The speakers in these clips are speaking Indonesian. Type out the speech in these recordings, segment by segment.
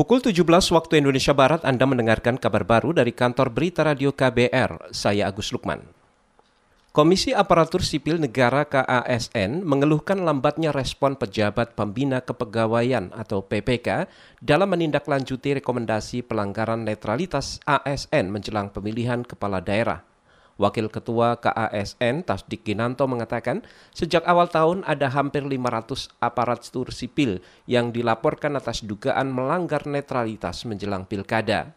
Pukul 17 waktu Indonesia Barat Anda mendengarkan kabar baru dari kantor berita radio KBR. Saya Agus Lukman. Komisi Aparatur Sipil Negara KASN mengeluhkan lambatnya respon pejabat pembina kepegawaian atau PPK dalam menindaklanjuti rekomendasi pelanggaran netralitas ASN menjelang pemilihan kepala daerah. Wakil Ketua KASN Tasdik Kinanto mengatakan, sejak awal tahun ada hampir 500 aparatur sipil yang dilaporkan atas dugaan melanggar netralitas menjelang pilkada.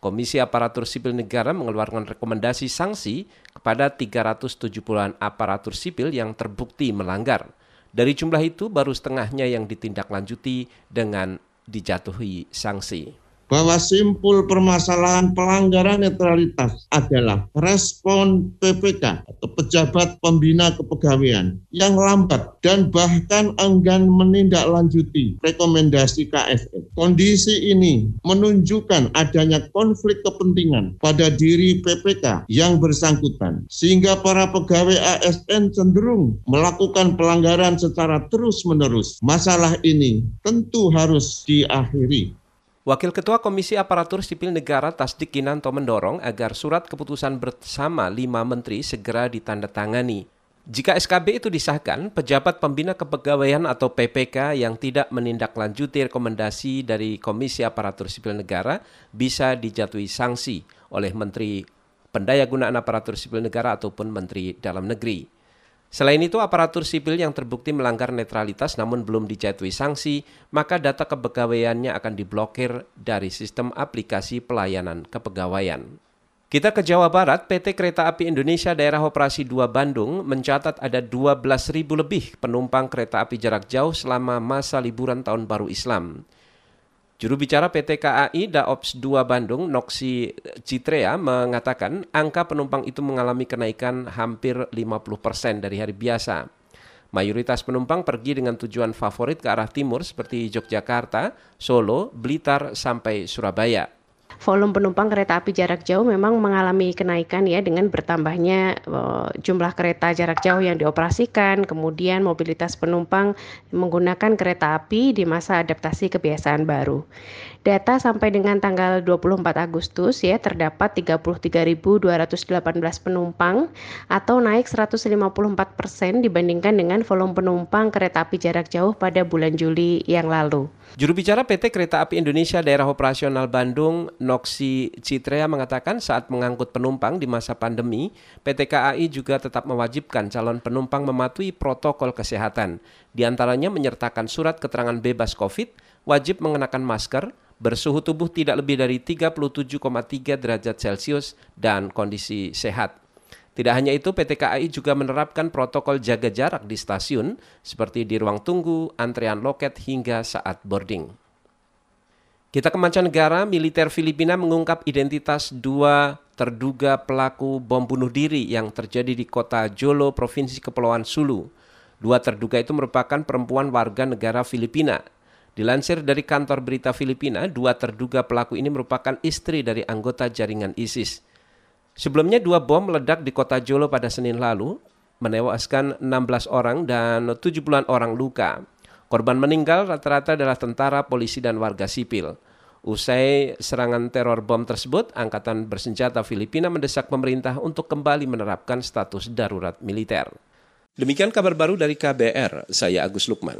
Komisi Aparatur Sipil Negara mengeluarkan rekomendasi sanksi kepada 370-an aparatur sipil yang terbukti melanggar. Dari jumlah itu baru setengahnya yang ditindaklanjuti dengan dijatuhi sanksi bahwa simpul permasalahan pelanggaran netralitas adalah respon PPK atau pejabat pembina kepegawaian yang lambat dan bahkan enggan menindaklanjuti rekomendasi KSN. Kondisi ini menunjukkan adanya konflik kepentingan pada diri PPK yang bersangkutan sehingga para pegawai ASN cenderung melakukan pelanggaran secara terus-menerus. Masalah ini tentu harus diakhiri. Wakil Ketua Komisi Aparatur Sipil Negara Tasdik Kinanto mendorong agar surat keputusan bersama lima menteri segera ditandatangani. Jika SKB itu disahkan, pejabat pembina kepegawaian atau PPK yang tidak menindaklanjuti rekomendasi dari Komisi Aparatur Sipil Negara bisa dijatuhi sanksi oleh Menteri Pendayagunaan Aparatur Sipil Negara ataupun Menteri Dalam Negeri. Selain itu, aparatur sipil yang terbukti melanggar netralitas namun belum dijatuhi sanksi, maka data kepegawaiannya akan diblokir dari sistem aplikasi pelayanan kepegawaian. Kita ke Jawa Barat, PT Kereta Api Indonesia Daerah Operasi 2 Bandung mencatat ada 12.000 lebih penumpang kereta api jarak jauh selama masa liburan Tahun Baru Islam. Juru bicara PT KAI Daops 2 Bandung, Noksi Citrea, mengatakan angka penumpang itu mengalami kenaikan hampir 50 persen dari hari biasa. Mayoritas penumpang pergi dengan tujuan favorit ke arah timur seperti Yogyakarta, Solo, Blitar, sampai Surabaya volume penumpang kereta api jarak jauh memang mengalami kenaikan ya dengan bertambahnya uh, jumlah kereta jarak jauh yang dioperasikan, kemudian mobilitas penumpang menggunakan kereta api di masa adaptasi kebiasaan baru. Data sampai dengan tanggal 24 Agustus ya terdapat 33.218 penumpang atau naik 154 persen dibandingkan dengan volume penumpang kereta api jarak jauh pada bulan Juli yang lalu. Juru bicara PT Kereta Api Indonesia Daerah Operasional Bandung, Noksi Citrea mengatakan saat mengangkut penumpang di masa pandemi, PT KAI juga tetap mewajibkan calon penumpang mematuhi protokol kesehatan. Di antaranya menyertakan surat keterangan bebas COVID, wajib mengenakan masker, bersuhu tubuh tidak lebih dari 37,3 derajat Celcius, dan kondisi sehat. Tidak hanya itu, PT KAI juga menerapkan protokol jaga jarak di stasiun seperti di ruang tunggu, antrean loket hingga saat boarding. Kita ke mancanegara, militer Filipina mengungkap identitas dua terduga pelaku bom bunuh diri yang terjadi di kota Jolo, Provinsi Kepulauan Sulu. Dua terduga itu merupakan perempuan warga negara Filipina. Dilansir dari kantor berita Filipina, dua terduga pelaku ini merupakan istri dari anggota jaringan ISIS. Sebelumnya dua bom meledak di kota Jolo pada Senin lalu, menewaskan 16 orang dan 70-an orang luka. Korban meninggal rata-rata adalah tentara, polisi, dan warga sipil. Usai serangan teror bom tersebut, Angkatan Bersenjata Filipina mendesak pemerintah untuk kembali menerapkan status darurat militer. Demikian kabar baru dari KBR, saya Agus Lukman.